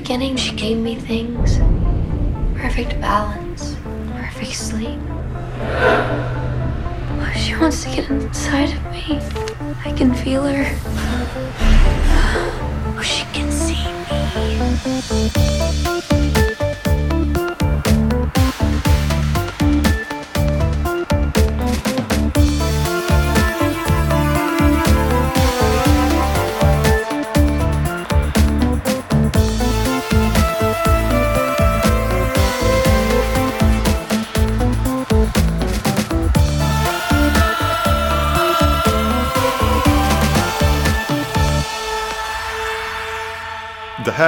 beginning, she gave me things perfect balance, perfect sleep. Oh, she wants to get inside of me. I can feel her. Oh, she can see me.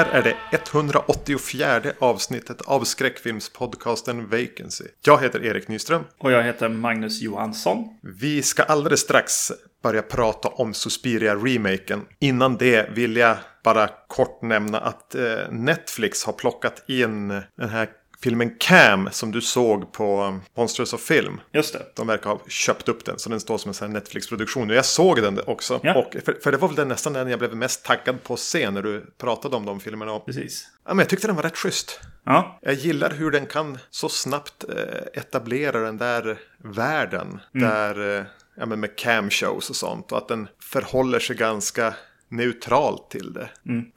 Här är det 184 avsnittet av skräckfilmspodcasten Vacancy. Jag heter Erik Nyström. Och jag heter Magnus Johansson. Vi ska alldeles strax börja prata om Suspiria-remaken. Innan det vill jag bara kort nämna att eh, Netflix har plockat in den här filmen Cam som du såg på Monsters of Film. Just det. De verkar ha köpt upp den så den står som en Netflix-produktion. Och jag såg den också. Ja. Och för, för det var väl den, nästan den jag blev mest taggad på att se när du pratade om de filmerna. Precis. ja, men jag tyckte den var rätt schysst. Ja, Jag gillar hur den kan så snabbt eh, etablera den där världen. Där, eh, ja, men med camshows och sånt. Och att den förhåller sig ganska neutralt till det.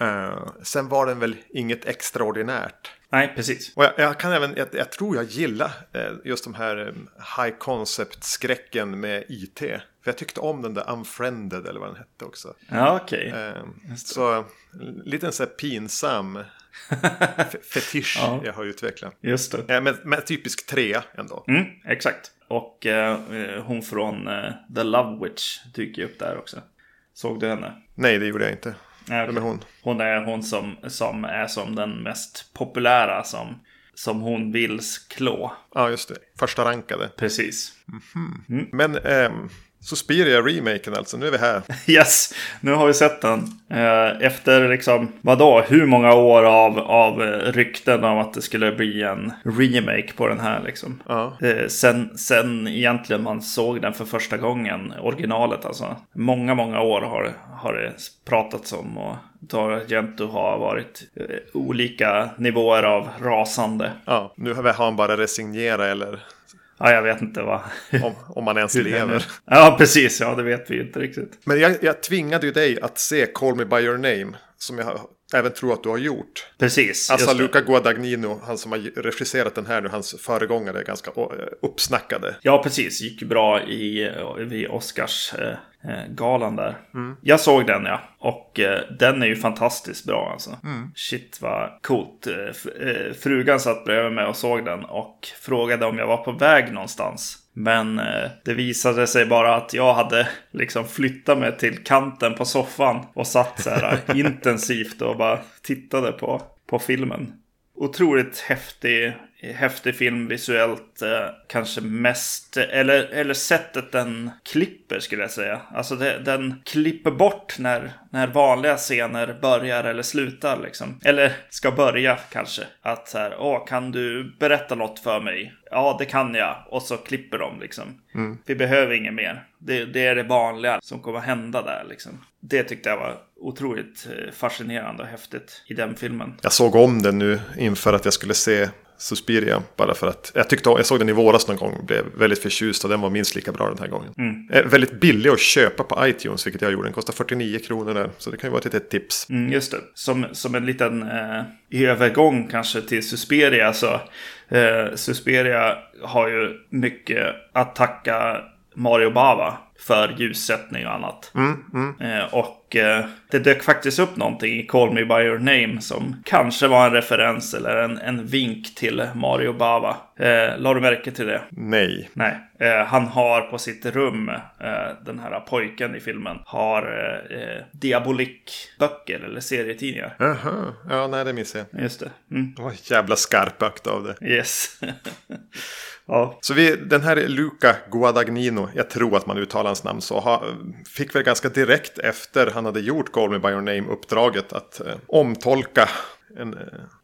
Eh, sen var den väl inget extraordinärt. Nej precis. Och jag, jag kan även, jag, jag tror jag gillar eh, just de här eh, high concept-skräcken med IT. För jag tyckte om den där Unfriended eller vad den hette också. Ja, okej. Eh, så en liten så här pinsam fe- fetisch Ja. jag har utvecklat. Just det. Eh, Men, men typisk trea ändå. Mm, exakt. Och eh, eh, hon från eh, The Love Witch dyker ju upp där också. Såg du henne? Nej, det gjorde jag inte. Nej, Vem är okej. hon? Hon är hon som, som är som den mest populära som, som hon vill klå. Ja, just det. Första rankade. Precis. Men ehm, Suspiria-remaken alltså, nu är vi här. Yes, nu har vi sett den. Eh, Efter liksom, vadå, hur många år av, av eh, rykten om att det skulle bli en remake på den här liksom. Ja. Eh, Sen, sen egentligen man såg den för första gången, originalet alltså. Många, många år har, har det pratats om och Dario Argento har varit olika nivåer av rasande. Ja, nu har han bara resignerat eller Ja, jag vet inte vad. om, om man ens lever. Ja, precis. Ja, det vet vi inte riktigt. Men jag, jag tvingade ju dig att se Call Me By Your Name. Som jag även tror att du har gjort. Precis. Alltså. Luca Guadagnino, han som har regisserat den här nu, hans föregångare är ganska eh, uppsnackade. Ja, precis. Gick bra i, vid Oscars eh, eh, galan där. Jag såg den ja. Och eh, den är ju fantastiskt bra alltså. Shit vad coolt. Eh, eh, frugan satt bredvid mig och såg den och frågade om jag var på väg någonstans. Men eh, det visade sig bara att jag hade liksom flyttat mig till kanten på soffan och satt så här eh, intensivt och bara tittade på, på filmen. Otroligt häftig, häftig film visuellt. Eh, kanske mest, eller, eller sättet den klipper skulle jag säga. Alltså det, den klipper bort när, när vanliga scener börjar eller slutar liksom. Eller ska börja kanske. Att så här, åh kan du berätta något för mig? Ja, det kan jag. Och så klipper de liksom. Vi behöver inget mer. Det, det är det vanliga som kommer hända där liksom. Det tyckte jag var otroligt eh, fascinerande och häftigt i den filmen. Jag såg om den nu inför att jag skulle se Suspiria. Bara för att jag tyckte jag såg den i våras någon gång och blev väldigt förtjust och den var minst lika bra den här gången. Eh, väldigt billig att köpa på iTunes, vilket jag gjorde. Den kostar 49 kronor där. Så det kan ju vara ett litet tips. Mm, just det. Som, som en liten eh, övergång kanske till Susperia så eh, Susperia har ju mycket att tacka Mario Bava för ljussättning och annat. Eh, och eh, det dök faktiskt upp någonting i Call Me By Your Name som kanske var en referens eller en, en vink till Mario Bava. Eh, la du märke till det? Nej. Nej, eh, han har på sitt rum, eh, den här pojken i filmen, har eh, eh, Diabolik-böcker eller serietidningar. Jaha, ja nej det missade jag. Just det. Mm. Var jävla skarpökt av det. Yes. ja. Så vi, den här Luca Guadagnino, jag tror att man uttalar hans namn så, ha, fick väl ganska direkt efter han hade gjort Call Me By Your Name uppdraget att eh, omtolka en eh,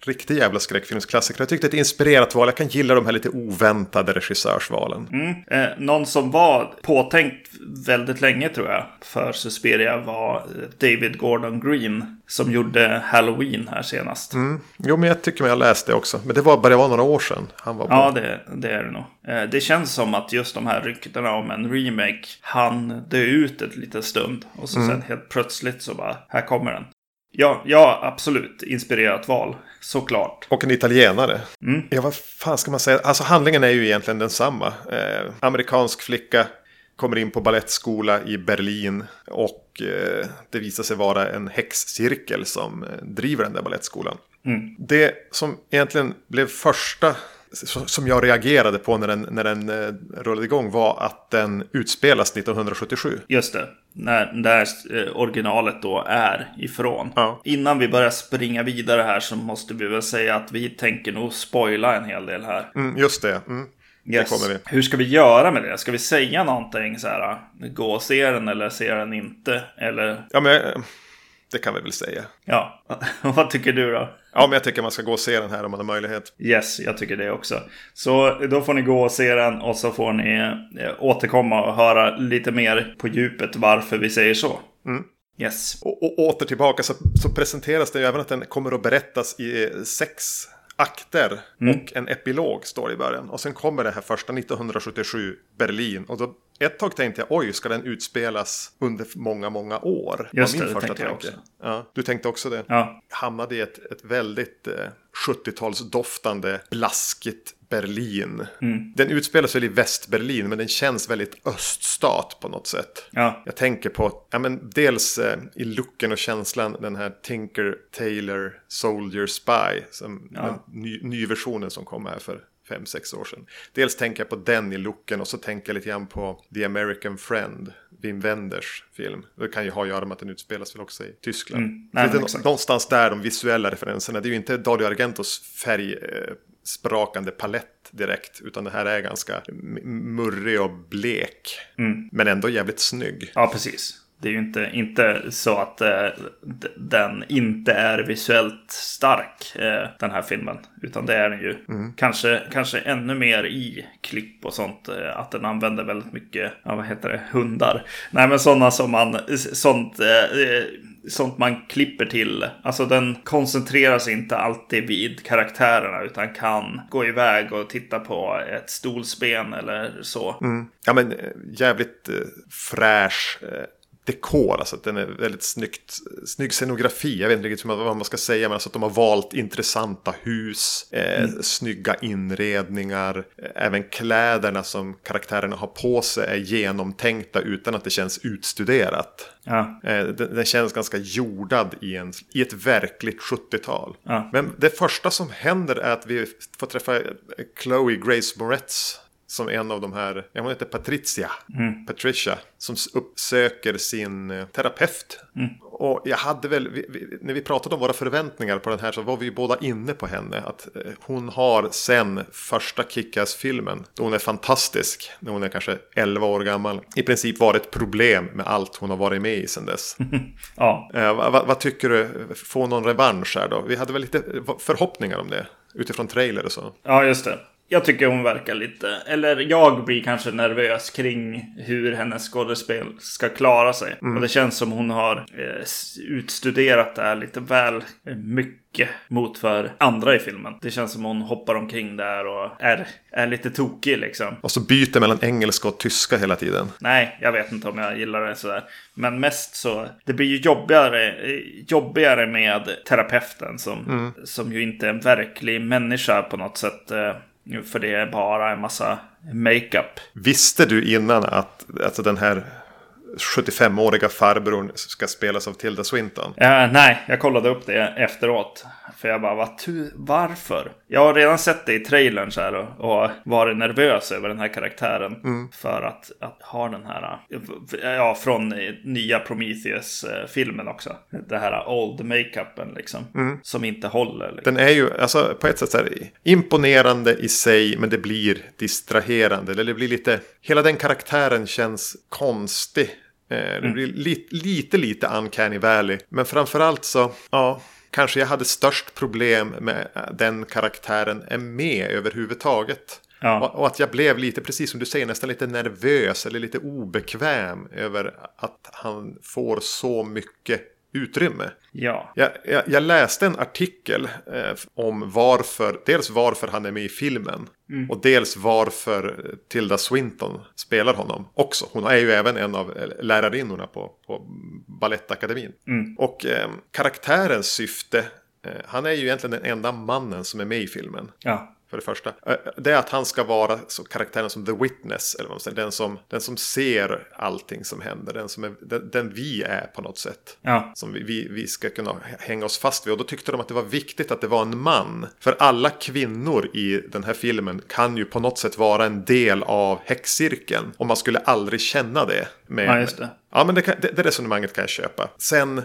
riktig jävla skräckfilmsklassiker. Jag tyckte det ett inspirerat val. Jag kan gilla de här lite oväntade regissörsvalen. Mm. Eh, någon som var påtänkt väldigt länge tror jag för Suspiria var David Gordon Green. Som gjorde Halloween här senast. Mm. Jo, men jag tycker mig ha läst det också. Men det var bara var några år sedan han var på. Ja, det, det är det nog. Eh, det känns som att just de här ryktena om en remake han dö ut ett litet stund. Och så sen helt plötsligt så bara, här kommer den. Ja, ja, absolut. Inspirerat val. Såklart. Och en italienare. Mm. Ja, vad fan ska man säga? Alltså handlingen är ju egentligen densamma. Eh, amerikansk flicka kommer in på ballettskola i Berlin. Och eh, det visar sig vara en häxcirkel som eh, driver den där ballettskolan. Mm. Det som egentligen blev första som jag reagerade på när den, när den eh, rullade igång var att den utspelas 1977. Just det. När, där eh, originalet då är ifrån. Ja. Innan vi börjar springa vidare här så måste vi väl säga att vi tänker nog spoila en hel del här. Mm, just det. Mm. Yes. Hur ska vi göra med det? Ska vi säga någonting så här? Gå och se den eller se den inte? Eller Ja, men det kan vi väl säga. ja, vad tycker du då? Ja, men jag tycker man ska gå och se den här om man har möjlighet. Yes, jag tycker det också. Så då får ni gå och se den och så får ni eh, återkomma och höra lite mer på djupet varför vi säger så. Mm. Yes. Och, och åter tillbaka så, så presenteras det ju även att den kommer att berättas i eh, sex akter och en epilog står i början. Och sen kommer det här första 1977 Berlin. Och då ett tag tänkte jag oj, ska den utspelas under många, många år? Just Var det, det tänkte jag tanke. också. Ja, du tänkte också det? Ja, Hamnade i ett, ett väldigt eh, 70-talsdoftande, blaskigt Berlin. Mm. Den utspelas väl i Västberlin, men den känns väldigt öststat på något sätt. ja, Jag tänker på, ja men dels eh, i looken och känslan den här Tinker Tailor Soldier Spy. Som Ja. ny, nyversionen som kom här för fem sex år sedan. Dels tänker jag på den i looken och så tänker jag lite grann på The American Friend. Wim Wenders film. Det kan ju ha att göra med att den utspelas väl också i Tyskland. Mm. Nej, Lite någonstans där de visuella referenserna. Det är ju inte Dario Argentos färg... Eh, sprakande palett direkt. Utan det här är ganska murrig och blek. Mm. Men ändå jävligt snygg. ja precis. Det är ju inte, inte så att eh, den inte är visuellt stark, eh, den här filmen. Utan det är den ju. Kanske, kanske ännu mer i klipp och sånt. Eh, att den använder väldigt mycket, ja vad heter det, hundar. Nej men sådana som man, sånt, eh, eh, sånt man klipper till. Alltså den koncentrerar sig inte alltid vid karaktärerna. Utan kan gå iväg och titta på ett stolsben eller så. Mm. Ja men eh, jävligt eh, fräsch eh, dekor. Alltså att den är väldigt snyggt, snygg scenografi. Jag vet inte riktigt vad man ska säga. Men alltså att de har valt intressanta hus. Eh, Snygga inredningar. Eh, även kläderna som karaktärerna har på sig är genomtänkta utan att det känns utstuderat. Ja, Eh, Den, den känns ganska jordad i, en, i ett verkligt 70-tal. Ja. Men det första som händer är att vi får träffa Chloe Grace Moretz. Som en av de här, hon heter Patricia, Patricia, som uppsöker sin eh, terapeut. Och jag hade väl, vi, vi, när vi pratade om våra förväntningar på den här så var vi ju båda inne på henne. Att eh, hon har sen första Kick-Ass-filmen, då hon är fantastisk, när hon är kanske 11 år gammal, i princip varit problem med allt hon har varit med i sen dess. ja. Eh, vad, vad, vad tycker du? Få någon revansch här då? Vi hade väl lite förhoppningar om det. Utifrån trailer och så. Ja, just det. Jag tycker hon verkar lite, eller jag blir kanske nervös kring hur hennes skådespel ska klara sig. Och det känns som hon har eh, utstuderat det här lite väl mycket mot för andra i filmen. Det känns som hon hoppar omkring där och är, är lite tokig liksom. Och så byter mellan engelska och tyska hela tiden. Nej, jag vet inte om jag gillar det sådär. Men mest så, det blir ju jobbigare, jobbigare med terapeuten som, som ju inte är en verklig människa på något sätt. eh, För det är bara en massa makeup. Visste du innan att alltså den här 75-åriga farbrorn ska spelas av Tilda Swinton? Ja, nej, jag kollade upp det efteråt. För jag bara, vad tu- varför? Jag har redan sett det i trailern så här och, och varit nervös över den här karaktären. För att, att ha den här, ja, från nya Prometheus-filmen också. Det här old makeupen liksom. Som inte håller. Liksom. Den är ju alltså, på ett sätt så här, imponerande i sig men det blir distraherande. Eller det blir lite, hela den karaktären känns konstig. Eh, Det blir li, lite, lite uncanny valley. Men framförallt så, ja, kanske jag hade störst problem med den karaktären är med överhuvudtaget. Ja. Och, och att jag blev lite, precis som du säger, nästan lite nervös eller lite obekväm över att han får så mycket utrymme. Ja. Jag, jag, jag läste en artikel eh, om varför, dels varför han är med i filmen. Och dels varför Tilda Swinton spelar honom också. Hon är ju även en av eh, lärarinnorna på, på Balettakademin. Och eh, karaktärens syfte, eh, han är ju egentligen den enda mannen som är med i filmen. Ja. För det första. Eh, Det är att han ska vara så karaktären som the witness. Eller vad man säger. Den, som, den som ser allting som händer. Den, som är, den, den vi är på något sätt. Ja. Som vi, vi, vi ska kunna hänga oss fast vid. Och då tyckte de att det var viktigt att det var en man. För alla kvinnor i den här filmen kan ju på något sätt vara en del av häxcirkeln. Och man skulle aldrig känna det. Med, Ja, just det. Ja, men det, kan, det, det resonemanget kan jag köpa. Sen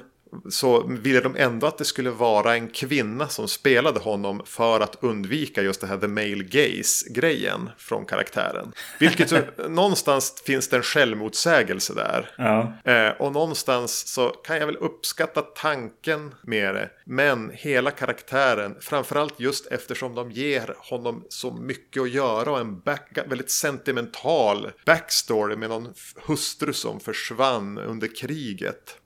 så ville de ändå att det skulle vara en kvinna som spelade honom för att undvika just det här the male gaze-grejen från karaktären. Vilket ju, någonstans finns det en självmotsägelse där. Ja. Eh, och någonstans så kan jag väl uppskatta tanken med det. Men hela karaktären, framförallt just eftersom de ger honom så mycket att göra och en back, väldigt sentimental backstory med någon hustru som försvann under kriget.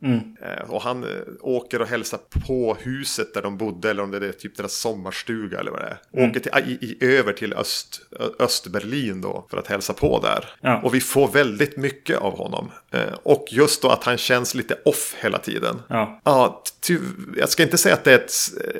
Eh, och han åker och hälsar på huset där de bodde eller om det är typ deras sommarstuga eller vad det är. Åker till, i, i, över till Öst, Östberlin då för att hälsa på där. Ja. Och vi får väldigt mycket av honom. Eh, och just då att han känns lite off hela tiden. Ja. Ja, ty, jag ska inte säga att det är ett,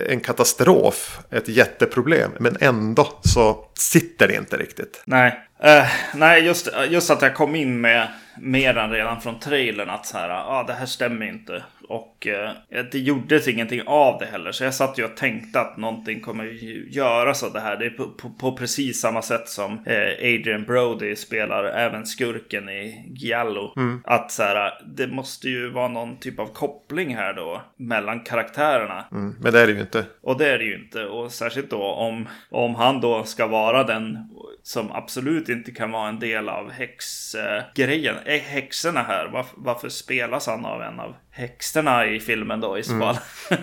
en katastrof, ett jätteproblem, men ändå så sitter det inte riktigt. Nej, Eh, nej just, just att jag kom in med mer än redan från trailern att så här, ah, det här stämmer inte. Och eh, det gjordes ingenting av det heller. Så jag satt ju och tänkte att någonting kommer göras av det här. Det är på, på, på precis samma sätt som eh, Adrian Brody spelar även skurken i Giallo. Att så här, det måste ju vara någon typ av koppling här då mellan karaktärerna. Mm, men det är det ju inte. Och det är det ju inte. Och särskilt då om, om han då ska vara den som absolut inte kan vara en del av häxgrejen. Äh, häxorna här, varför, varför spelas han av en av häxorna i filmen då i så fall?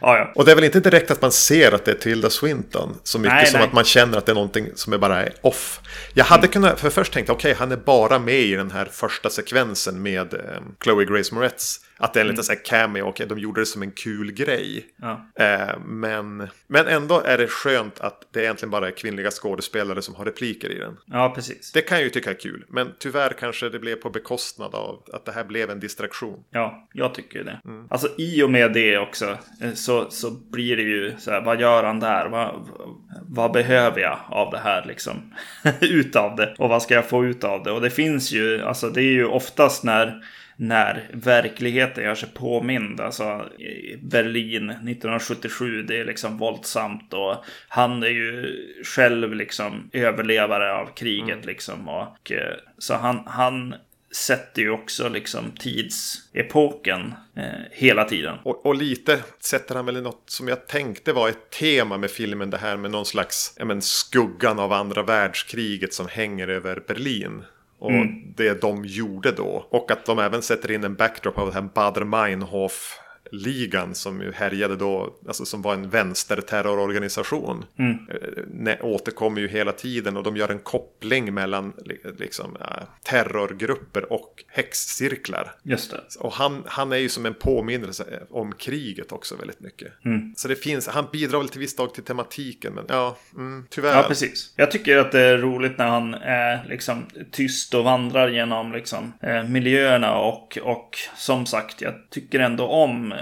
ja, ja. Och det är väl inte direkt att man ser att det är Tilda Swinton. Så mycket Nej, som nej. att man känner att det är någonting som är bara är off. Jag hade kunnat, för först tänkte okej, han är bara med i den här första sekvensen med eh, Chloe Grace Moretz. Att det är en liten så här cameo, okej, de gjorde det som en kul grej. Ja. Eh, men, men ändå är det skönt att det egentligen bara är kvinnliga skådespelare som har repliker i den. ja, precis. Det kan jag ju tycka är kul, men tyvärr kanske det blev på bekostnad av att det här blev en distraktion. Ja, jag tycker det. Alltså i och med det också eh, så, så blir det ju så här, vad gör han där? Vad, vad behöver jag av det här liksom? utav det. Och vad ska jag få ut av det? Och det finns ju, alltså det är ju oftast när när verkligheten gör sig påmind. Alltså Berlin 1977, det är liksom våldsamt och han är ju själv liksom överlevare av kriget liksom. Och, eh, så han, han sätter ju också liksom tidsepoken eh, hela tiden. Och, och lite sätter han väl i något som jag tänkte var ett tema med filmen. Det här med någon slags men, skuggan av andra världskriget som hänger över Berlin. Och det de gjorde då. Och att de även sätter in en backdrop av den här Bader Meinhof ligan som ju härjade då, alltså som var en vänsterterrororganisation. Eh, ne- återkommer ju hela tiden och de gör en koppling mellan li- liksom, eh, terrorgrupper och häxcirklar. Just det. Och han, han är ju som en påminnelse om kriget också väldigt mycket. Så det finns, han bidrar väl till viss dag till tematiken, men ja, mm, tyvärr. Ja, precis. Jag tycker att det är roligt när han är liksom tyst och vandrar genom liksom, eh, miljöerna och, och som sagt, jag tycker ändå om eh,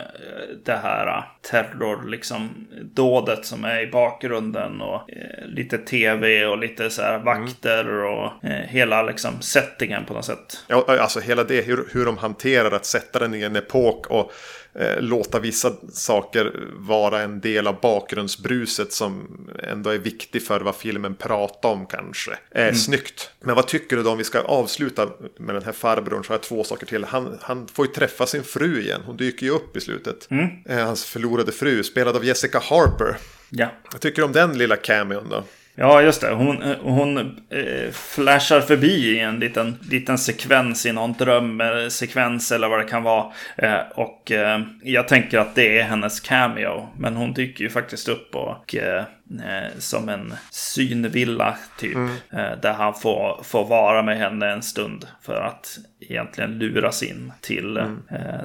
det här eh, terror, liksom dådet som är i bakgrunden och eh, lite tv och lite så här vakter och eh, hela liksom settingen på något sätt. Ja, alltså hela det, hur, hur de hanterar att sätta den i en epok och eh, låta vissa saker vara en del av bakgrundsbruset som ändå är viktig för vad filmen pratar om kanske. Eh, Snyggt. Men vad tycker du då om vi ska avsluta med den här farbrorn så har jag två saker till. Han, han får ju träffa sin fru igen. Hon dyker ju upp i slutet. Eh, hans förlorade fru, spelad av Jessica Harper. Ja. Jag tycker om den lilla cameon då. Ja, just det. Hon, eh, hon eh, flashar förbi i en liten, liten sekvens i någon drömsekvens eller vad det kan vara. Eh, och eh, jag tänker att det är hennes cameo. Men hon dyker ju faktiskt upp och eh, eh som en synvilla typ. Mm. där han får, får vara med henne en stund för att egentligen luras in till mm.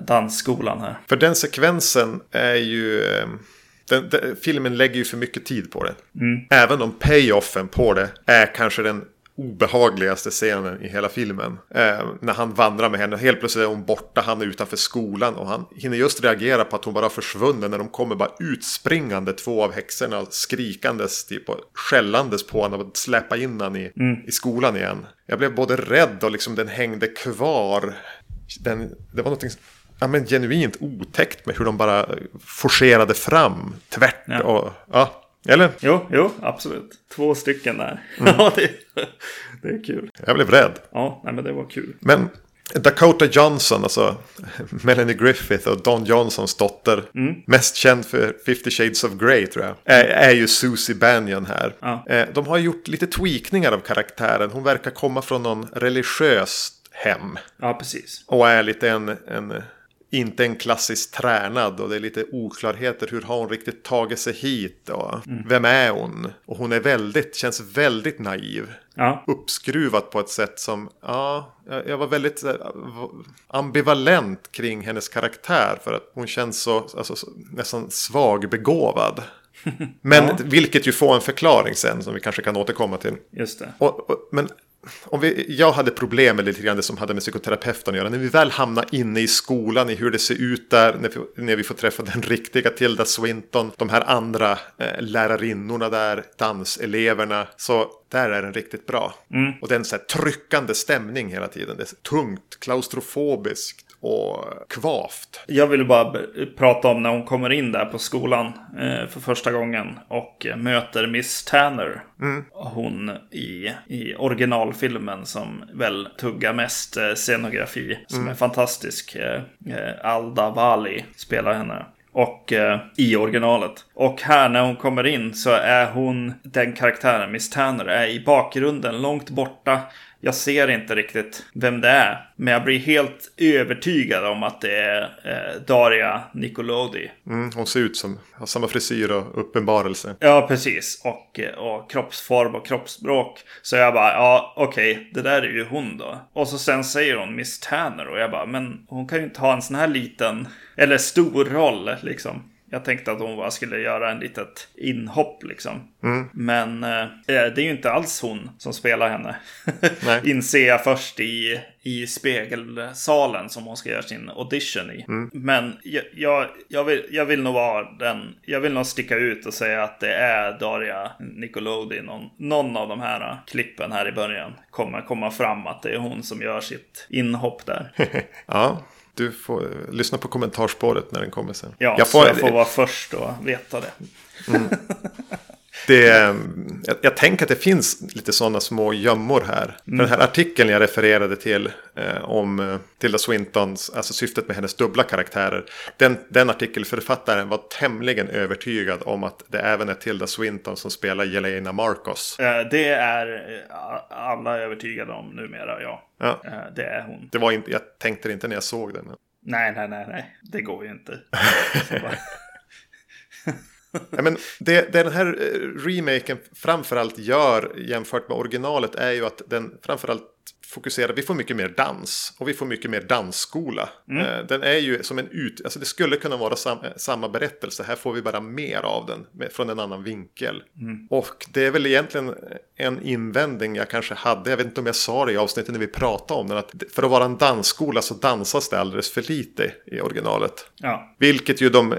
dansskolan här. För den sekvensen är ju den, den, filmen lägger ju för mycket tid på det. Mm. Även om payoffen på det är kanske den obehagligaste scenen i hela filmen. Eh, när han vandrar med henne. Helt plötsligt är hon borta, han är utanför skolan. Och han hinner just reagera på att hon bara försvunnit. När de kommer bara utspringande två av häxorna. Skrikandes typ, och skällandes på honom. Och släppa in honom i, mm. i skolan igen. Jag blev både rädd och liksom den hängde kvar. Den, det var någonting ja, men genuint otäckt med hur de bara forcerade fram tvärt. Ja. Och, ja, eller? Jo, jo, absolut. Två stycken där. Mm. ja, det, det är kul. Jag blev rädd. Ja, nej, men det var kul. Men Dakota Johnson, alltså Melanie Griffith och Don Johnsons dotter. Mm. Mest känd för 50 Shades of Grey tror jag. Är, är ju Susie Bannion här. Ja. Eh, de har gjort lite tweakningar av karaktären. Hon verkar komma från någon religiöst hem. Ja, precis. Och är lite en, en inte en klassisk tränad och det är lite oklarheter. Hur har hon riktigt tagit sig hit? Och mm. Vem är hon? Och hon är väldigt, känns väldigt naiv. Ja. Uppskruvat på ett sätt som, ja, jag var väldigt ambivalent kring hennes karaktär. För att hon känns så, alltså, nästan svagbegåvad. Men ja. vilket ju får en förklaring sen som vi kanske kan återkomma till. Just det. Och, och, men om vi, jag hade problem med lite grann det som hade med psykoterapeuten att göra. När vi väl hamnar inne i skolan, i hur det ser ut där, när vi, när vi får träffa den riktiga Tilda Swinton, de här andra eh, lärarinnorna där, danseleverna, så där är den riktigt bra. Mm. Och den så här tryckande stämning hela tiden. Det är tungt, klaustrofobiskt och kvavt. Jag ville bara prata om när hon kommer in där på skolan eh, för första gången och möter Miss Tanner. Mm. Hon i, i originalfilmen som väl tuggar mest eh, scenografi som mm. är fantastisk. Eh, eh, Alda Wali spelar henne. Och eh, i originalet. Och här när hon kommer in så är hon, den karaktären, Miss Tanner, är i bakgrunden långt borta jag ser inte riktigt vem det är. Men jag blir helt övertygad om att det är eh, Daria Nicolodi. Mm, hon ser ut som, har samma frisyr och uppenbarelse. Ja, precis. Och, eh, och kroppsform och kroppsspråk. Så jag bara, ja okej, okay, det där är ju hon då. Och så sen säger hon Miss Tanner och jag bara, men hon kan ju inte ha en sån här liten, eller stor roll liksom. Jag tänkte att hon bara skulle göra en litet inhopp liksom. Mm. Men eh, det är ju inte alls hon som spelar henne. Inser jag först i, i spegelsalen som hon ska göra sin audition i. Mm. Men jag, jag, jag, vill, jag vill nog vara den. Jag vill nog sticka ut och säga att det är Daria Nicolodi. Någon, någon av de här klippen här i början kommer komma fram att det är hon som gör sitt inhopp där. ja. Du får lyssna på kommentarspåret när den kommer sen. Ja, jag får, så jag får vara först och veta det. Mm. det jag, jag, tänker att det finns lite sådana små gömmor här. Mm. Den här artikeln jag refererade till eh, om eh, Tilda Swintons, alltså syftet med hennes dubbla karaktärer. Den, den artikelförfattaren var tämligen övertygad om att det även är Tilda Swinton som spelar Jelena Marcos. Eh, det är eh, alla övertygade om numera, ja. ja. Det är hon. Det var inte, jag tänkte inte när jag såg den. Nej, nej, nej, nej. Det går ju inte. ja, men det, det den här eh, remaken framförallt gör jämfört med originalet är ju att den framförallt fokuserar, vi får mycket mer dans och vi får mycket mer dansskola. Mm. Eh, den är ju som en ut, alltså det skulle kunna vara sam, samma berättelse, här får vi bara mer av den med, från en annan vinkel. Mm. Och det är väl egentligen en invändning jag kanske hade, jag vet inte om jag sa det i avsnittet när vi pratade om den, att för att vara en dansskola så dansas det alldeles för lite i originalet. Ja. Vilket ju de eh,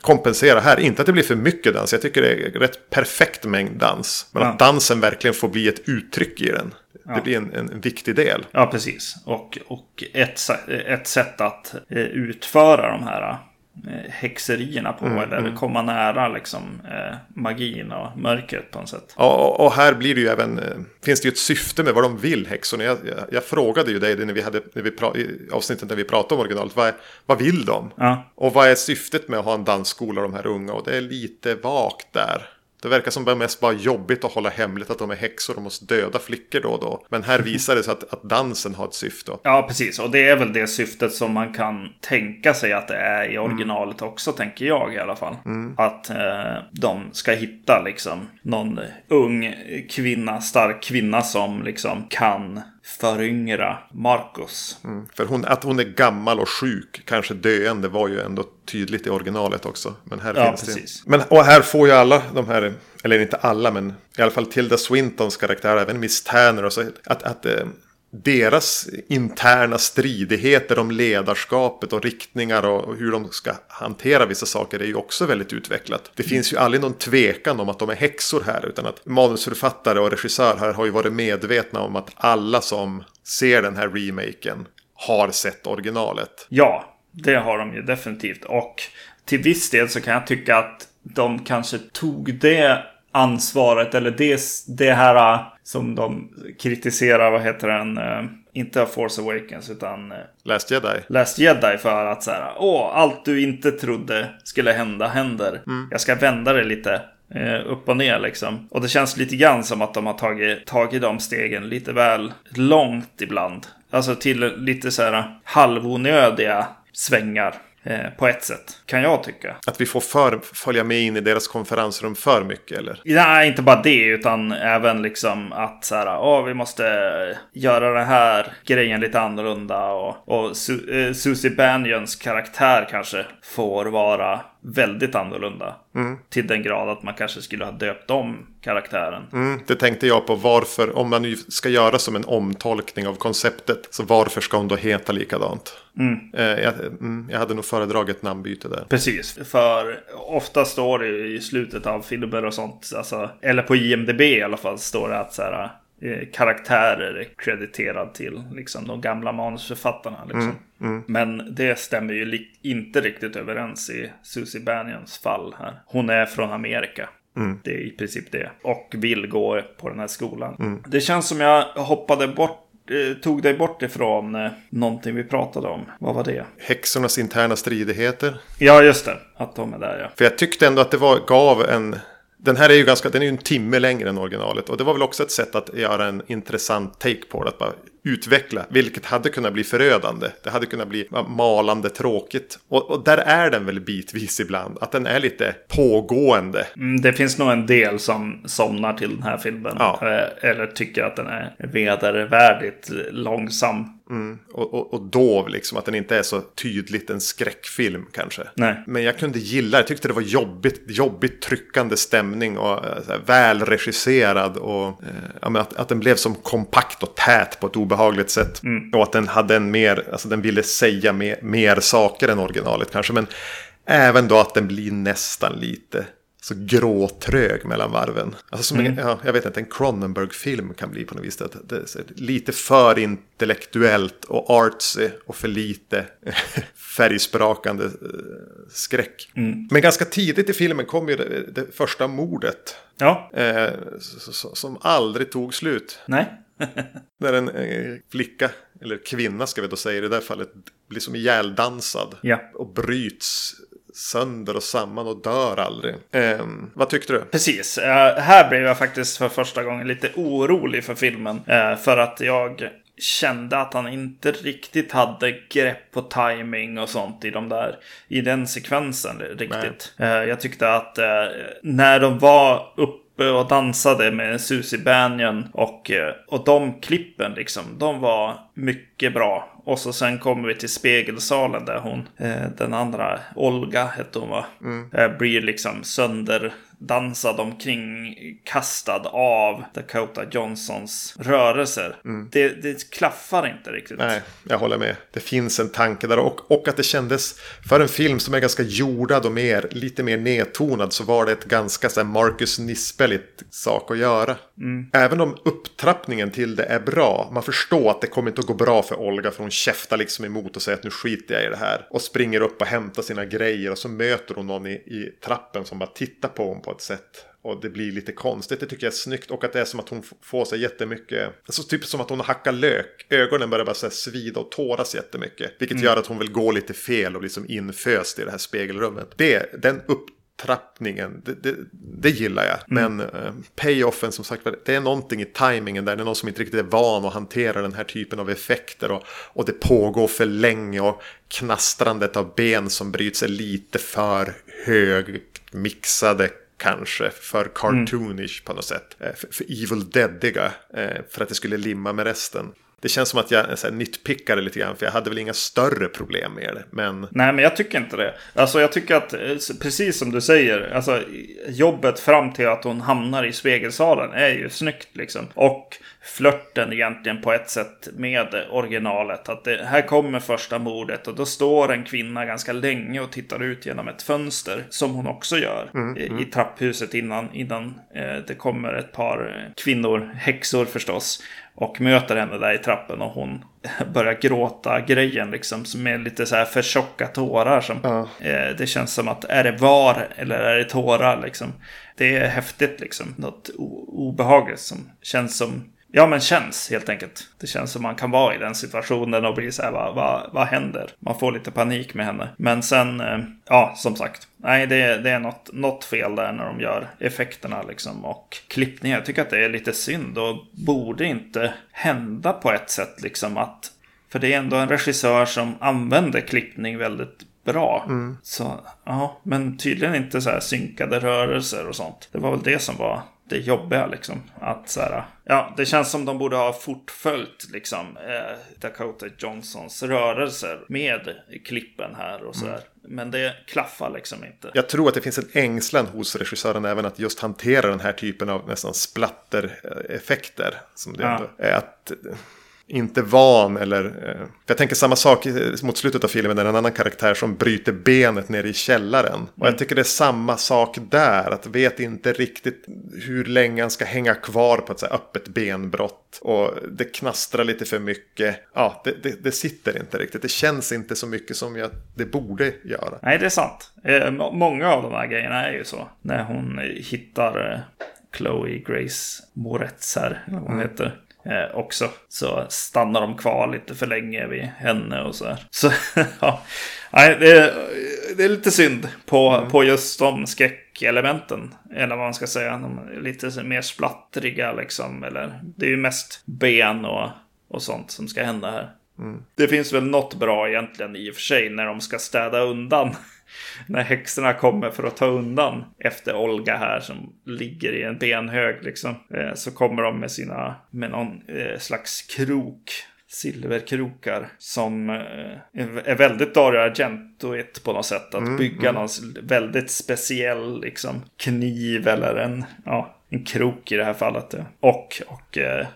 kompenserar här, inte att det blir för mycket dans, jag tycker det är rätt perfekt mängd dans. Men ja. att dansen verkligen får bli ett uttryck i den. Ja. Det blir en, en viktig del. Ja, precis. Och, och ett, ett sätt att eh, utföra de här eh, häxerierna på. Mm, eller mm. komma nära liksom eh, magin och mörkret på något sätt. Ja, och här blir det ju även, eh, finns det ju ett syfte med vad de vill häxorna. Jag, jag, jag frågade ju dig när vi hade, när vi pra, i avsnittet när vi pratade om originalet, vad, vad vill de? Ja. Och vad är syftet med att ha en dansskola de här unga? Och det är lite vagt där. Det verkar som det är mest bara jobbigt att hålla hemligt att de är häxor och måste döda flickor då och då. Men här visar det sig att, att dansen har ett syfte. Ja, precis. Och det är väl det syftet som man kan tänka sig att det är i originalet också, tänker jag i alla fall. Att eh, de ska hitta liksom någon ung kvinna, stark kvinna som liksom kan föryngra Marcus. För hon, att hon är gammal och sjuk, kanske döende, var ju ändå tydligt i originalet också. Men här Ja, finns precis. det. Men, och här får ju alla de här, eller inte alla, men i alla fall Tilda Swintons karaktär, även Miss Tanner och så, att, att eh, deras interna stridigheter om ledarskapet och riktningar och, hur de ska hantera vissa saker är ju också väldigt utvecklat. Det finns ju aldrig någon tvekan om att de är häxor här, utan att manusförfattare och regissör här har ju varit medvetna om att alla som ser den här remaken har sett originalet. Ja, det har de ju definitivt. Och till viss del så kan jag tycka att de kanske tog det ansvaret eller det, det här som de kritiserar, vad heter den? äh, Inte Force Awakens utan äh, Last Jedi. Last Jedi för att så här, åh, allt du inte trodde skulle hända händer. Jag ska vända det lite eh, upp och ner liksom. Och det känns lite grann som att de har tagit, tagit de stegen lite väl långt ibland. Alltså till lite så här halvonödiga svängar. Eh, på ett sätt, kan jag tycka. Att vi får för, följa med in i deras konferensrum för mycket eller? Nej, inte bara det, utan även liksom att så här, åh, vi måste göra den här grejen lite annorlunda. Och, och Su eh, Susie Banyans karaktär kanske får vara väldigt annorlunda. Till den grad att man kanske skulle ha döpt om karaktären. Mm, det tänkte jag på varför, om man nu ska göra som en omtolkning av konceptet, så varför ska hon då heta likadant? Eh, jag, mm, jag hade nog föredragit namnbyte där. Precis, för ofta står det i slutet av filmer och sånt, alltså, eller på IMDB i alla fall, står det att så här, eh, karaktärer är krediterad till liksom, de gamla manusförfattarna. Liksom. Men det stämmer ju inte riktigt överens i Susie Banyans fall här. Hon är från Amerika. Det är i princip det. Och vill gå på den här skolan. Det känns som jag hoppade bort eh, Tog dig bort ifrån eh, någonting vi pratade om. Vad var det? Häxornas interna stridigheter. Ja, just det. Att de är där ja. För jag tyckte ändå att det var, gav en... Den här är ju ganska, den är ju en timme längre än originalet. Och det var väl också ett sätt att göra en intressant take på det. Att bara utveckla, vilket hade kunnat bli förödande. Det hade kunnat bli malande tråkigt. Och, och där är den väl bitvis ibland. Att den är lite pågående. Mm, det finns nog en del som somnar till den här filmen. Ja. Eh, Eller tycker att den är vedervärdigt långsam. Och, och, och dov liksom, att den inte är så tydligt en skräckfilm kanske. Nej. Men jag kunde gilla, jag tyckte det var jobbigt, jobbigt tryckande stämning och eh, här, välregisserad. Och eh, att, att den blev som kompakt och tät på ett obehagligt sätt. Och att den hade en mer, alltså den ville säga mer, mer saker än originalet kanske. Men även då att den blir nästan lite så gråtrög mellan varven. Alltså som en, ja, jag vet inte, en Cronenberg-film kan bli på något vis. Det, det lite för intellektuellt och artsy och för lite färgsprakande eh, skräck. Men ganska tidigt i filmen kom ju det, det första mordet. Ja, Eh, som aldrig tog slut. nej. När en eh, flicka, eller kvinna ska vi då säga i det där fallet, blir som ihjäldansad. Ja. Och bryts sönder och samman och dör aldrig. Eh, vad tyckte du? Precis. Eh, här blev jag faktiskt för första gången lite orolig för filmen. Eh, för att jag kände att han inte riktigt hade grepp på timing och sånt i de där i den sekvensen riktigt. Eh, jag tyckte att eh, när de var uppe och dansade med Susie Banyan och, eh, och de klippen liksom, de var mycket bra. Och så sen kommer vi till spegelsalen där hon, eh, den andra, Olga hette hon va? Eh, blir liksom sönderdansad omkring, kastad av Dakota Johnsons rörelser. Det, det klaffar inte riktigt. Nej, jag håller med. Det finns en tanke där och, och att det kändes för en film som är ganska jordad och mer, lite mer nedtonad så var det ett ganska så här, Marcus Nispeligt sak att göra. Även om upptrappningen till det är bra, man förstår att det kommer inte att gå bra för Olga för hon käftar liksom emot och säger att nu skiter jag i det här. Och springer upp och hämtar sina grejer och så möter hon någon i, i trappen som bara tittar på hon på ett sätt. Och det blir lite konstigt, det tycker jag är snyggt. Och att det är som att hon får sig jättemycket, alltså typ som att hon hackar lök. Ögonen börjar bara så svida och tåras jättemycket. Vilket gör att hon vill gå lite fel och liksom inföst i det här spegelrummet. Det, den avtrappningen, det, det, det gillar jag. Men eh, payoffen som sagt, det är någonting i tajmingen där. Det är någon som inte riktigt är van att hantera den här typen av effekter. Och, och det pågår för länge och knastrandet av ben som bryts är lite för högt mixade kanske för cartoonish på något sätt. Eh, För, för evil deadiga. eh, För att det skulle limma med resten. Det känns som att jag är så här, nitpickade lite grann. För jag hade väl inga större problem med det. Men Nej, men jag tycker inte det. Alltså jag tycker att, eh, precis som du säger, alltså jobbet fram till att hon hamnar i spegelsalen är ju snyggt liksom. Och flörten egentligen på ett sätt med originalet. Att det, här kommer första mordet och då står en kvinna ganska länge och tittar ut genom ett fönster. Som hon också gör i, i trapphuset innan, innan eh, det kommer ett par kvinnor, häxor förstås. Och möter henne där i trappen och hon börjar gråta grejen liksom. Som är lite så här för tjocka tårar. Som, eh, det känns som att är det var eller är det tårar liksom. Det är häftigt liksom. Något obehagligt som känns som Ja men känns helt enkelt. Det känns som man kan vara i den situationen och bli så här, vad, vad, vad händer? Man får lite panik med henne. Men sen, eh, ja som sagt. Nej det, det är något, något fel där när de gör effekterna liksom och klippningen. Jag tycker att det är lite synd och borde inte hända på ett sätt liksom att för det är ändå en regissör som använder klippning väldigt bra. Så, ja, men tydligen inte så här synkade rörelser och sånt. Det var väl det som var det jobbiga liksom. Att så här, ja, det känns som de borde ha fortföljt liksom eh, Dakota Johnsons rörelser med klippen här och så där. Men det klaffar liksom inte. jag tror att det finns en ängslan hos regissören även att just hantera den här typen av nästan splattereffekter. Som det Ja. är att eh, inte van eller... eh, jag tänker samma sak i- mot slutet av filmen. Där en annan karaktär som bryter benet nere i källaren. Och jag tycker det är samma sak där. Att vet inte riktigt hur länge han ska hänga kvar på ett så öppet benbrott. Och det knastrar lite för mycket. Ja, det, det, det sitter inte riktigt. Det känns inte så mycket som jag, det borde göra. Nej, det är sant. Eh, må- många av de här grejerna är ju så. När hon eh, hittar eh, Chloe Grace Moretz här, eller vad hon heter. Eh, också. Så stannar de kvar lite för länge vid henne och så här. Så ja, Nej, det, är, det är lite synd på, på just de skräckelementen. Eller vad man ska säga. De lite mer splattriga liksom. Eller, det är ju mest ben och, och sånt som ska hända här. Det finns väl något bra egentligen i och för sig när de ska städa undan. när häxorna kommer för att ta undan efter Olga här som ligger i en benhög liksom. Eh, så kommer de med sina, med någon eh, slags krok. Silverkrokar som eh, är väldigt Dario Argentoigt på något sätt. Att bygga någon väldigt speciell liksom, kniv eller en, ja, en krok i det här fallet. Och, och eh,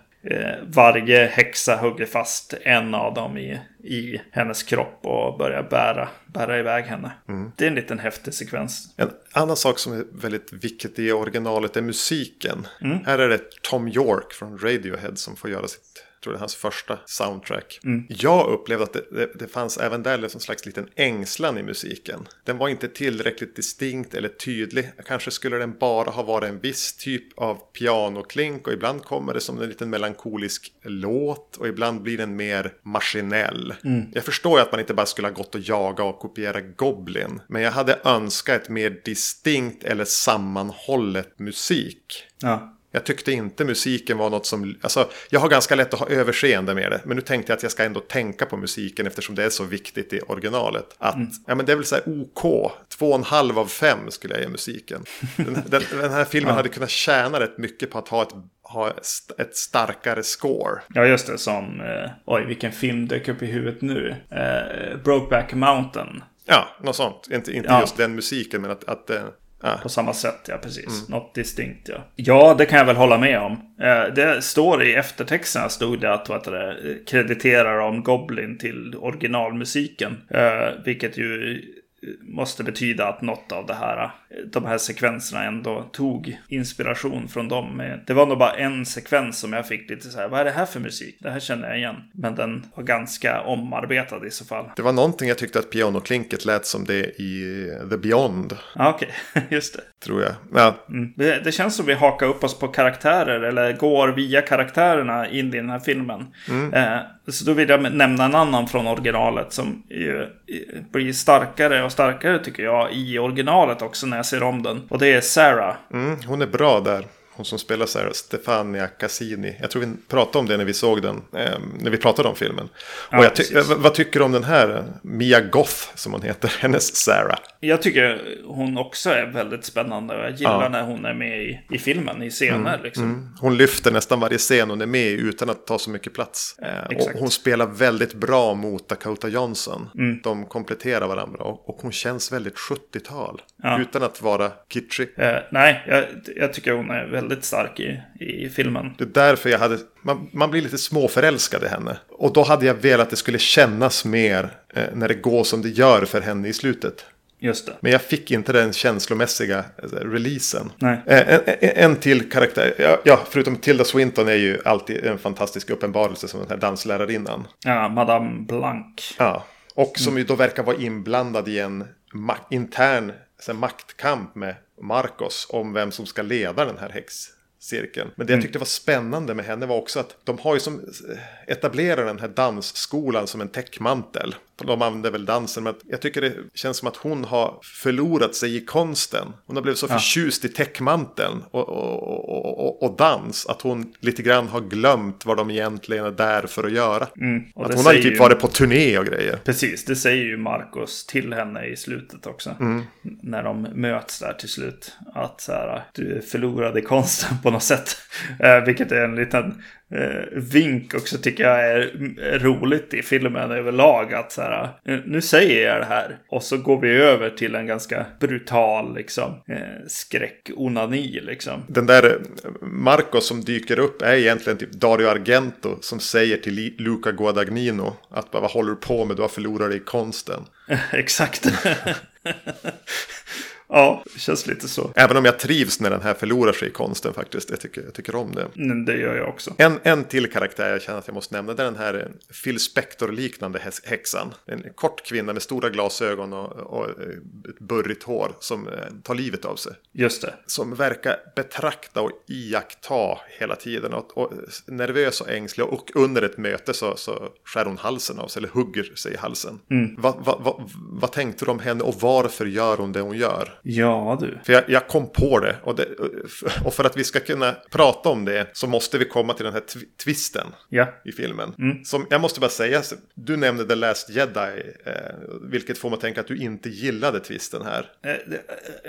varje häxa hugger fast en av dem i, i hennes kropp och börjar bära, bära iväg henne. Det är en liten häftig sekvens. En annan sak som är väldigt viktigt i originalet är musiken. Här är det Tom York från Radiohead som får göra sitt, tror det är hans första soundtrack. Jag upplevde att det, det, det fanns även där en slags liten ängslan i musiken. Den var inte tillräckligt distinkt eller tydlig. Kanske skulle den bara ha varit en viss typ av pianoklink och ibland kommer det som en liten melankolisk låt och ibland blir den mer maskinell. Jag förstår ju att man inte bara skulle ha gått och jaga och kopiera Goblin. Men jag hade önskat ett mer distinkt eller sammanhållet musik. Ja. Jag tyckte inte musiken var något som... Alltså, jag har ganska lätt att ha överseende med det. Men nu tänkte jag att jag ska ändå tänka på musiken eftersom det är så viktigt i originalet. Att, ja men det är väl så här OK. Två och en halv av fem skulle jag ge musiken. Den, den, den här filmen hade kunnat tjäna rätt mycket på att ha ett, ha ett, ett starkare score. Ja, just det. Som, eh, oj, vilken film dök upp i huvudet nu. Eh, Brokeback Mountain. Ja, något sånt. Inte, inte Ja. just den musiken men att... att eh, ja. På samma sätt, ja precis. Något distinkt, ja. Ja, det kan jag väl hålla med om. Eh, det står i eftertexterna, stod det att vad det, krediterar om Goblin till originalmusiken. Eh, vilket ju måste betyda att något av det här, de här sekvenserna ändå tog inspiration från dem. Det var nog bara en sekvens som jag fick lite så här, vad är det här för musik? Det här känner jag igen. Men den var ganska omarbetad i så fall. Det var någonting jag tyckte att pianoklinket lät som det i The Beyond, Ja, okej, just det. tror jag. Ja, Mm. Det, det känns som vi hakar upp oss på karaktärer eller går via karaktärerna in i den här filmen. Eh, så då vill jag nämna en annan från originalet som ju blir starkare och starkare tycker jag i originalet också när jag ser om den. Och det är Sarah. Mm, hon är bra där hon som spelar så här, Stefania Cassini. Jag tror vi pratade om det när vi såg den, eh, när vi pratade om filmen. Ja, och ty vad tycker du om den här, Mia Goth som hon heter, hennes Sarah? Jag tycker hon också är väldigt spännande. Jag gillar ja. när hon är med i, i filmen, i scener. Mm, liksom. mm. Hon lyfter nästan varje scen hon är med i utan att ta så mycket plats. Eh, och hon spelar väldigt bra mot Dakota Johnson. Mm. De kompletterar varandra och, och hon känns väldigt 70-tal. Ja. Utan att vara kitschig. Eh, nej, jag, jag tycker hon är väldigt stark i, i filmen. Det är därför jag hade, man, man blir lite småförälskad i henne. Och då hade jag velat att det skulle kännas mer eh, när det går som det gör för henne i slutet. Just det. Men jag fick inte den känslomässiga alltså, releasen. Eh, en, en, till karaktär, ja, förutom Tilda Swinton är ju alltid en fantastisk uppenbarelse som den här danslärarinnan. Ja, Madame Blanc. Ja, och som mm. ju då verkar vara inblandad i en intern så maktkamp med Marcos om vem som ska leda den här häxcirkeln. Men det jag mm. tyckte var spännande med henne var också att de har ju som etablerar den här dansskolan som en täckmantel de använder väl dansen. Men jag tycker det känns som att hon har förlorat sig i konsten. Hon har blivit så ja. förtjust i täckmanteln och, och, och, och, dans. Att hon lite grann har glömt vad de egentligen är där för att göra. Mm. Att hon har ju typ varit på turné och grejer. Precis, det säger ju Marcos till henne i slutet också. Mm. När de möts där till slut. Att så här, du förlorade konsten på något sätt. Eh, vilket är en liten vink också tycker jag är roligt i filmen överlag. Att så här, eh, nu säger jag det här. Och så går vi över till en ganska brutal liksom, eh, skräck-onani liksom. Den där eh, Marco som dyker upp är egentligen typ Dario Argento som säger till Luca Guadagnino att vad håller du på med? Du har förlorat dig i konsten. Exakt. Ja, det känns lite så. Även om jag trivs när den här förlorar sig i konsten faktiskt. Jag tycker, jag tycker om det. Mm, det gör jag också. En, en till karaktär jag känner att jag måste nämna. Det är den här eh, Phil Spector-liknande häxan. En kort kvinna med stora glasögon och, och ett burrigt hår som eh, tar livet av sig. Just det. Som verkar betrakta och iaktta hela tiden. Och, och nervös och ängslig. Och under ett möte så, så skär hon halsen av sig. Eller hugger sig i halsen. Mm. Vad va, va, va tänkte du om henne och varför gör hon det hon gör? Ja, du. För jag, jag kom på det och, det. och, för att vi ska kunna prata om det så måste vi komma till den här tw twisten ja. i filmen. Mm. Som, jag måste bara säga, du nämnde The Last Jedi, eh, vilket får mig att tänka att du inte gillade twisten här. Eh, eh,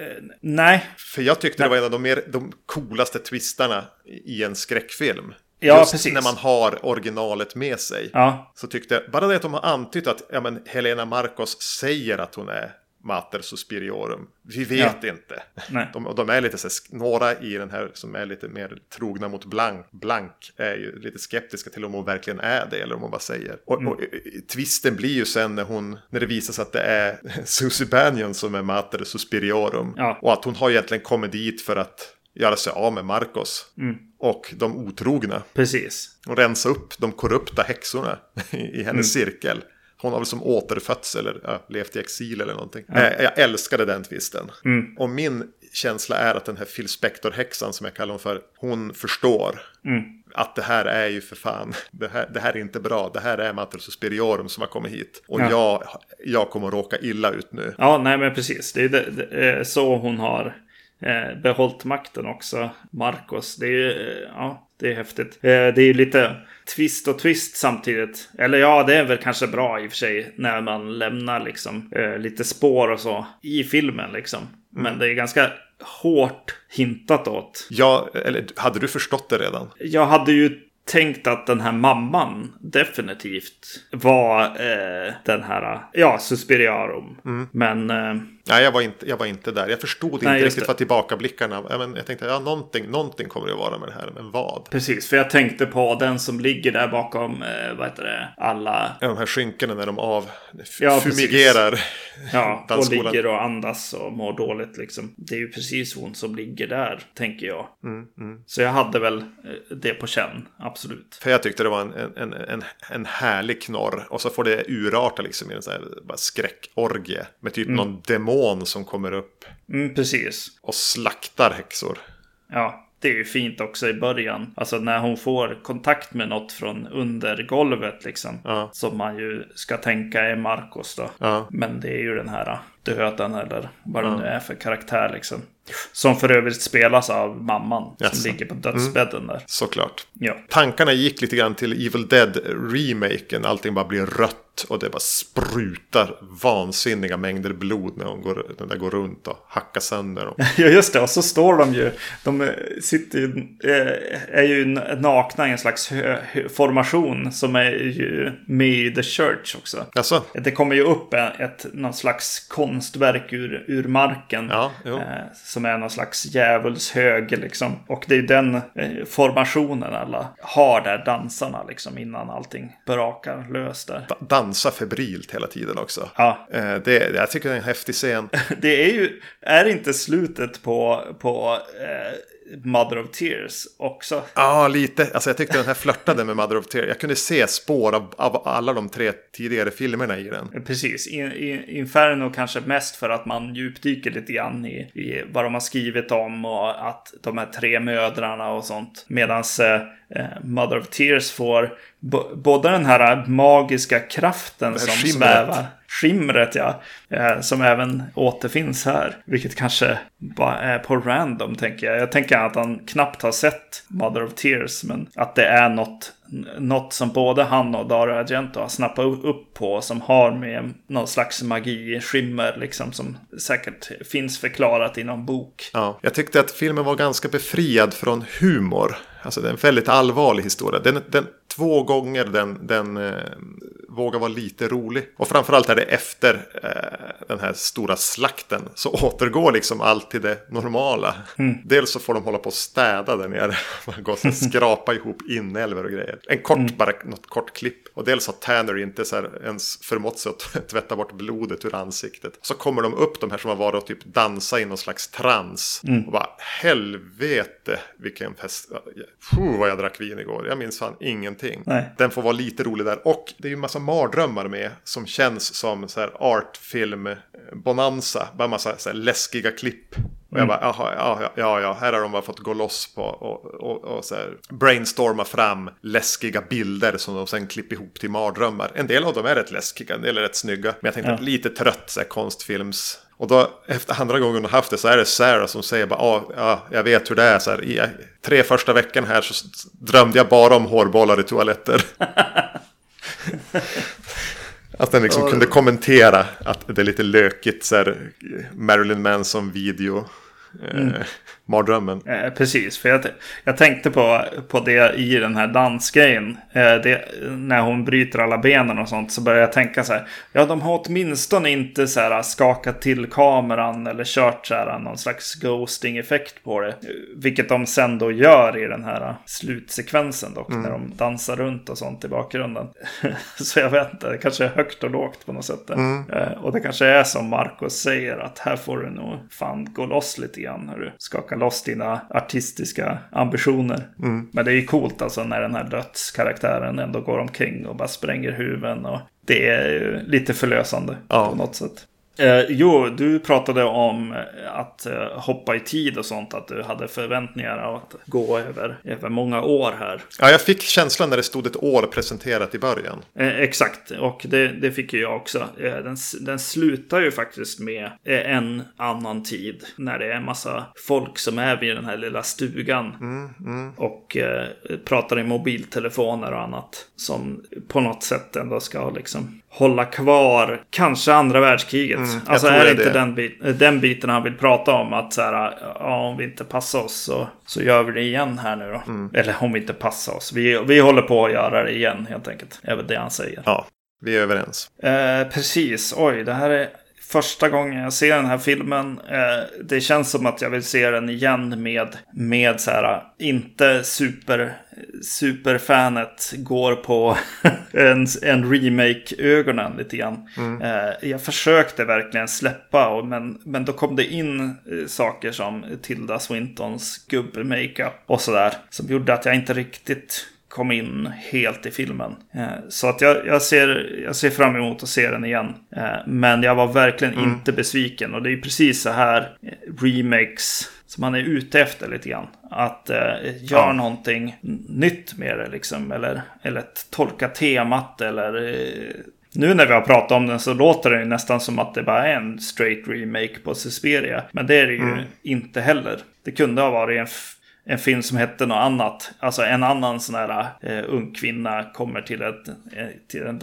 eh nej. För jag tyckte nej. det var en av de, mer, de coolaste twistarna i en skräckfilm. Ja, Just precis. när man har originalet med sig. Ja. Så tyckte jag, bara det att de har antytt att ja, men Helena Marcos säger att hon är Mater Suspiriorum. Vi vet ja. inte. De, de, är lite så här, några i den här som är lite mer trogna mot Blank, Blank är ju lite skeptiska till om hon verkligen är det eller om hon bara säger. Och, mm. och twisten blir ju sen när hon, när det visar sig att det är Susie Bannion som är Mater Suspiriorum. Ja. Och att hon har egentligen kommit dit för att göra sig av med Marcos. Mm. Och de otrogna. Precis. Och rensa upp de korrupta häxorna i hennes mm. cirkel. Hon har väl som återfötts eller ja, levt i exil eller någonting. Ja. Jag, jag älskade den twisten. Mm. Och min känsla är att den här Phil Spector-häxan som jag kallar hon för, hon förstår. Mm. Att det här är ju för fan, det här, det här är inte bra. Det här är Matter Suspiriorum som har kommit hit. Och ja. jag, jag kommer att råka illa ut nu. Ja, nej men precis. Det är, det, det är så hon har eh, behållit makten också. Marcos. Det är, eh, ja, det är häftigt. Eh, det är ju lite twist och twist samtidigt. Eller ja, det är väl kanske bra i och för sig när man lämnar liksom eh, lite spår och så i filmen liksom. Men det är ganska hårt hintat åt. Ja, eller hade du förstått det redan? Jag hade ju tänkt att den här mamman definitivt var eh, den här, ja, Suspiriarum. Mm. Men eh, Nej, jag var inte, jag var inte där. Jag förstod inte Nej, riktigt vad tillbakablickarna. Men, jag tänkte, ja, någonting, någonting kommer det att vara med det här, men vad? Precis, för jag tänkte på den som ligger där bakom, eh, vad heter det, alla... Ja, de här skynkena när de av ja, fumigerar. Ja, och ligger och andas och mår dåligt liksom. Det är ju precis hon som ligger där, tänker jag. Mm, mm. Så jag hade väl eh, det på känn, absolut. För jag tyckte det var en, en, en, en härlig knorr. Och så får det urarta liksom i en sån här skräckorgie. Med typ mm. någon demon demon som kommer upp. Mm, precis. Och slaktar häxor. Ja, det är ju fint också i början. Alltså när hon får kontakt med något från under golvet liksom. Ja. Som man ju ska tänka är Marcos då. Ja. Men det är ju den här döden eller vad det nu är för karaktär liksom. Som för övrigt spelas av mamman Jaså. som ligger på dödsbädden där. Såklart. Ja. Tankarna gick lite grann till Evil Dead-remaken. Allting bara blir rött och det bara sprutar vansinniga mängder blod när hon går, den där går runt och hackar sönder. Och... Ja just det, och så står de ju. De eh, sitter ju, eh, är ju nakna i en slags formation som är ju med i The Church också. Alltså, Det kommer ju upp ett, någon slags konstverk ur, ur marken. Ja, eh, som är någon slags djävulshög liksom. Och det är den eh, formationen alla har där, dansarna liksom, innan allting brakar lös där. da- dansa febrilt hela tiden också. Ja, Eh, det, jag tycker det är en häftig scen. det är ju, är inte slutet på, på eh, Mother of Tears också? Ja, lite. Alltså jag tyckte den här flörtade med Mother of Tears. Jag kunde se spår av, av alla de tre tidigare filmerna i den. Precis, In, In, Inferno kanske mest för att man djupdyker lite grann i, i vad de har skrivit om och att de här tre mödrarna och sånt. Medan eh, Mother of Tears får både den här magiska kraften som skimret. svävar. Skimret ja, eh, som även återfinns här. Vilket kanske bara är på random tänker jag. Jag tänker att han knappt har sett Mother of Tears. Men att det är något, något som både han och Dario Argento har snappat upp på. Som har med någon slags magi, skimmer liksom. Som säkert finns förklarat i någon bok. Ja, jag tyckte att filmen var ganska befriad från humor. Alltså det är en väldigt allvarlig historia. Den, den, två gånger den, den eh, vågar vara lite rolig. Och framförallt är det efter eh, den här stora slakten. Så återgår liksom allt till det normala. Dels så får de hålla på och städa där nere. Man går och skrapa ihop inälvor och grejer. En kort, bara något kort klipp. Och dels har Tanner inte så här ens förmått sig att tvätta bort blodet ur ansiktet. Så kommer de upp, de här som har varit och typ dansa i någon slags trans. Och bara helvete vilken fest. Puh, vad jag drack vin igår. Jag minns fan ingenting. Nej. Den får vara lite rolig där. Och det är ju massa mardrömmar med. Som känns som så här artfilm eh. Bara massa så här läskiga klipp. Och jag bara, jaha, ja, ja, ja, här har de bara fått gå loss på och, och, och så här brainstorma fram läskiga bilder som de sen klipper ihop till mardrömmar. En del av dem är rätt läskiga, en del är rätt snygga. Men jag tänkte Ja. lite trött så här, konstfilms. Och då efter andra gången hon har haft det så är det Sarah som säger bara, ja, ja jag vet hur det är. Så här, i tre första veckan här så drömde jag bara om hårbollar i toaletter. Att den liksom Ja. kunde kommentera att det är lite lökigt så här Marilyn Manson-video. Eh, mm mardrömmen. Eh, precis, för jag, jag tänkte på, på det i den här dansgrejen. Eh, det, när hon bryter alla benen och sånt så började jag tänka så här. Ja, de har åtminstone inte så här skakat till kameran eller kört så här någon slags ghosting-effekt på det. Vilket de sen då gör i den här slutsekvensen dock. När de dansar runt och sånt i bakgrunden. så jag vet inte, det kanske är högt och lågt på något sätt. Eh, och det kanske är som Marcos säger att här får du nog fan gå loss lite grann. När du skakar loss dina artistiska ambitioner. Men det är ju coolt alltså när den här dödskaraktären ändå går omkring och bara spränger huvuden. Och det är ju lite förlösande Ja. på något sätt. Eh, jo, du pratade om eh, att eh, hoppa i tid och sånt. Att du hade förväntningar av att gå över, över många år här. Ja, jag fick känslan när det stod ett år presenterat i början. Eh, exakt, och det, det fick ju jag också. Eh, den, den slutar ju faktiskt med eh, en annan tid. När det är en massa folk som är vid den här lilla stugan. Och eh, pratar i mobiltelefoner och annat. Som på något sätt ändå ska liksom hålla kvar kanske andra världskriget. Jag alltså är det inte den, bit, den biten han vill prata om. Att så här, ja, om vi inte passar oss så, så gör vi det igen här nu då. Mm. Eller om vi inte passar oss. Vi, vi håller på att göra det igen helt enkelt. väl det han säger. Ja, vi är överens. Eh, precis, oj, det här är första gången jag ser den här filmen. Eh, det känns som att jag vill se den igen med, med så här, inte super, superfanet går på en, en remake-ögonen lite grann. Eh, jag försökte verkligen släppa, och, men, men då kom det in eh, saker som Tilda Swintons gubbe-makeup och sådär. Som gjorde att jag inte riktigt kom in helt i filmen. Eh, Så att jag, jag, ser, jag ser fram emot att se den igen. Eh, Men jag var verkligen inte besviken. Och det är precis så här eh, remakes som han är ute efter lite grann. Att eh, göra Ja. någonting nytt med det liksom. Eller, eller tolka temat eller... Eh, nu när vi har pratat om den så låter det ju nästan som att det bara är en straight remake på Suspiria. Men det är det ju inte heller. Det kunde ha varit en, en film som hette något annat. Alltså en annan sån här eh, ung kvinna kommer till, ett, eh, till en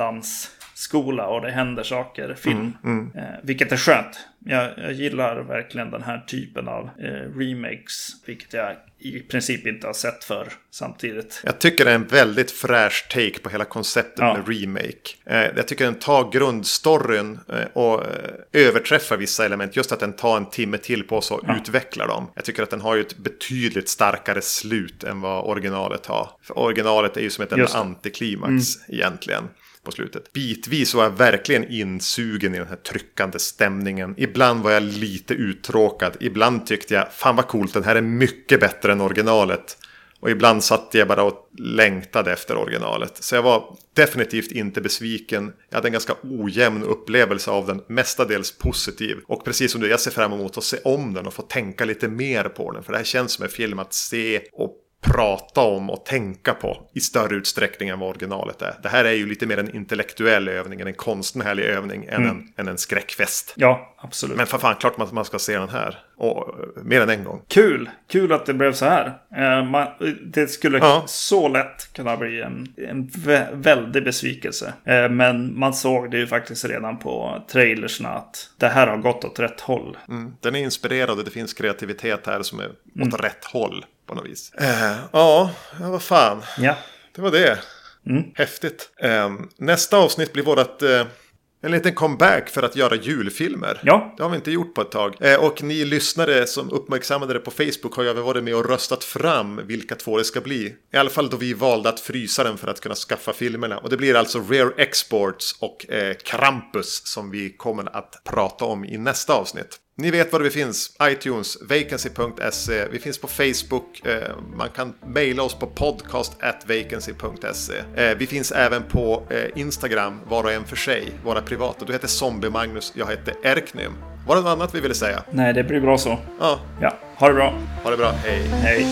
dansskola och det händer saker. Film. Eh, vilket är skönt. Jag, jag gillar verkligen den här typen av eh, remakes. Vilket jag i princip inte har sett för samtidigt. Jag tycker det är en väldigt fräsch take på hela konceptet Ja. med remake. Eh, jag tycker den tar grundstoryn eh, och eh, överträffar vissa element. Just att den tar en timme till på sig och utvecklar dem. Jag tycker att den har ju ett betydligt starkare slut än vad originalet har. För originalet är ju som ett antiklimax egentligen. På slutet. Bitvis var jag verkligen insugen i den här tryckande stämningen. Ibland var jag lite uttråkad. Ibland tyckte jag, fan vad coolt, den här är mycket bättre än originalet. Och ibland satt jag bara och längtade efter originalet. Så jag var definitivt inte besviken. Jag hade en ganska ojämn upplevelse av den, mestadels positiv. Och precis som du, jag ser fram emot att se om den och få tänka lite mer på den. För det här känns som en film att se och prata om och tänka på i större utsträckning än vad originalet är. Det här är ju lite mer en intellektuell övning, en konstnärlig övning än, en, än en skräckfest. Ja, absolut. Men för fan, klart man, man ska se den här. Och eh, mer än en gång. Kul! Kul att det blev så här. Eh, man, det skulle Ja. så lätt kunna bli en, en vä- väldig besvikelse. Eh, men man såg det ju faktiskt redan på trailersna att det här har gått åt rätt håll. Mm. Den är inspirerad och det finns kreativitet här som är åt rätt håll på något vis. Eh, ja, vad fan. Ja, Det var det. Häftigt. Eh, nästa avsnitt blir vårat... En liten comeback för att göra julfilmer. Ja. Det har vi inte gjort på ett tag. Eh, och ni lyssnare som uppmärksammade det på Facebook har ju även varit med och röstat fram vilka två det ska bli. I alla fall då vi valde att frysa den för att kunna skaffa filmerna. Och det blir alltså Rare Exports och eh, Krampus som vi kommer att prata om i nästa avsnitt. Ni vet var vi finns. iTunes, vacancy.se. Vi finns på Facebook. Eh, man kan mejla oss på podcast.vacancy.se. Eh, vi finns även på eh, Instagram, var och en för sig. Våra privata. Du heter Zombie-Magnus, jag heter Erknym. Var det något annat vi ville säga? nej det blir bra så. Ja, Ja, ha det bra. ha det bra. Hej. Hej.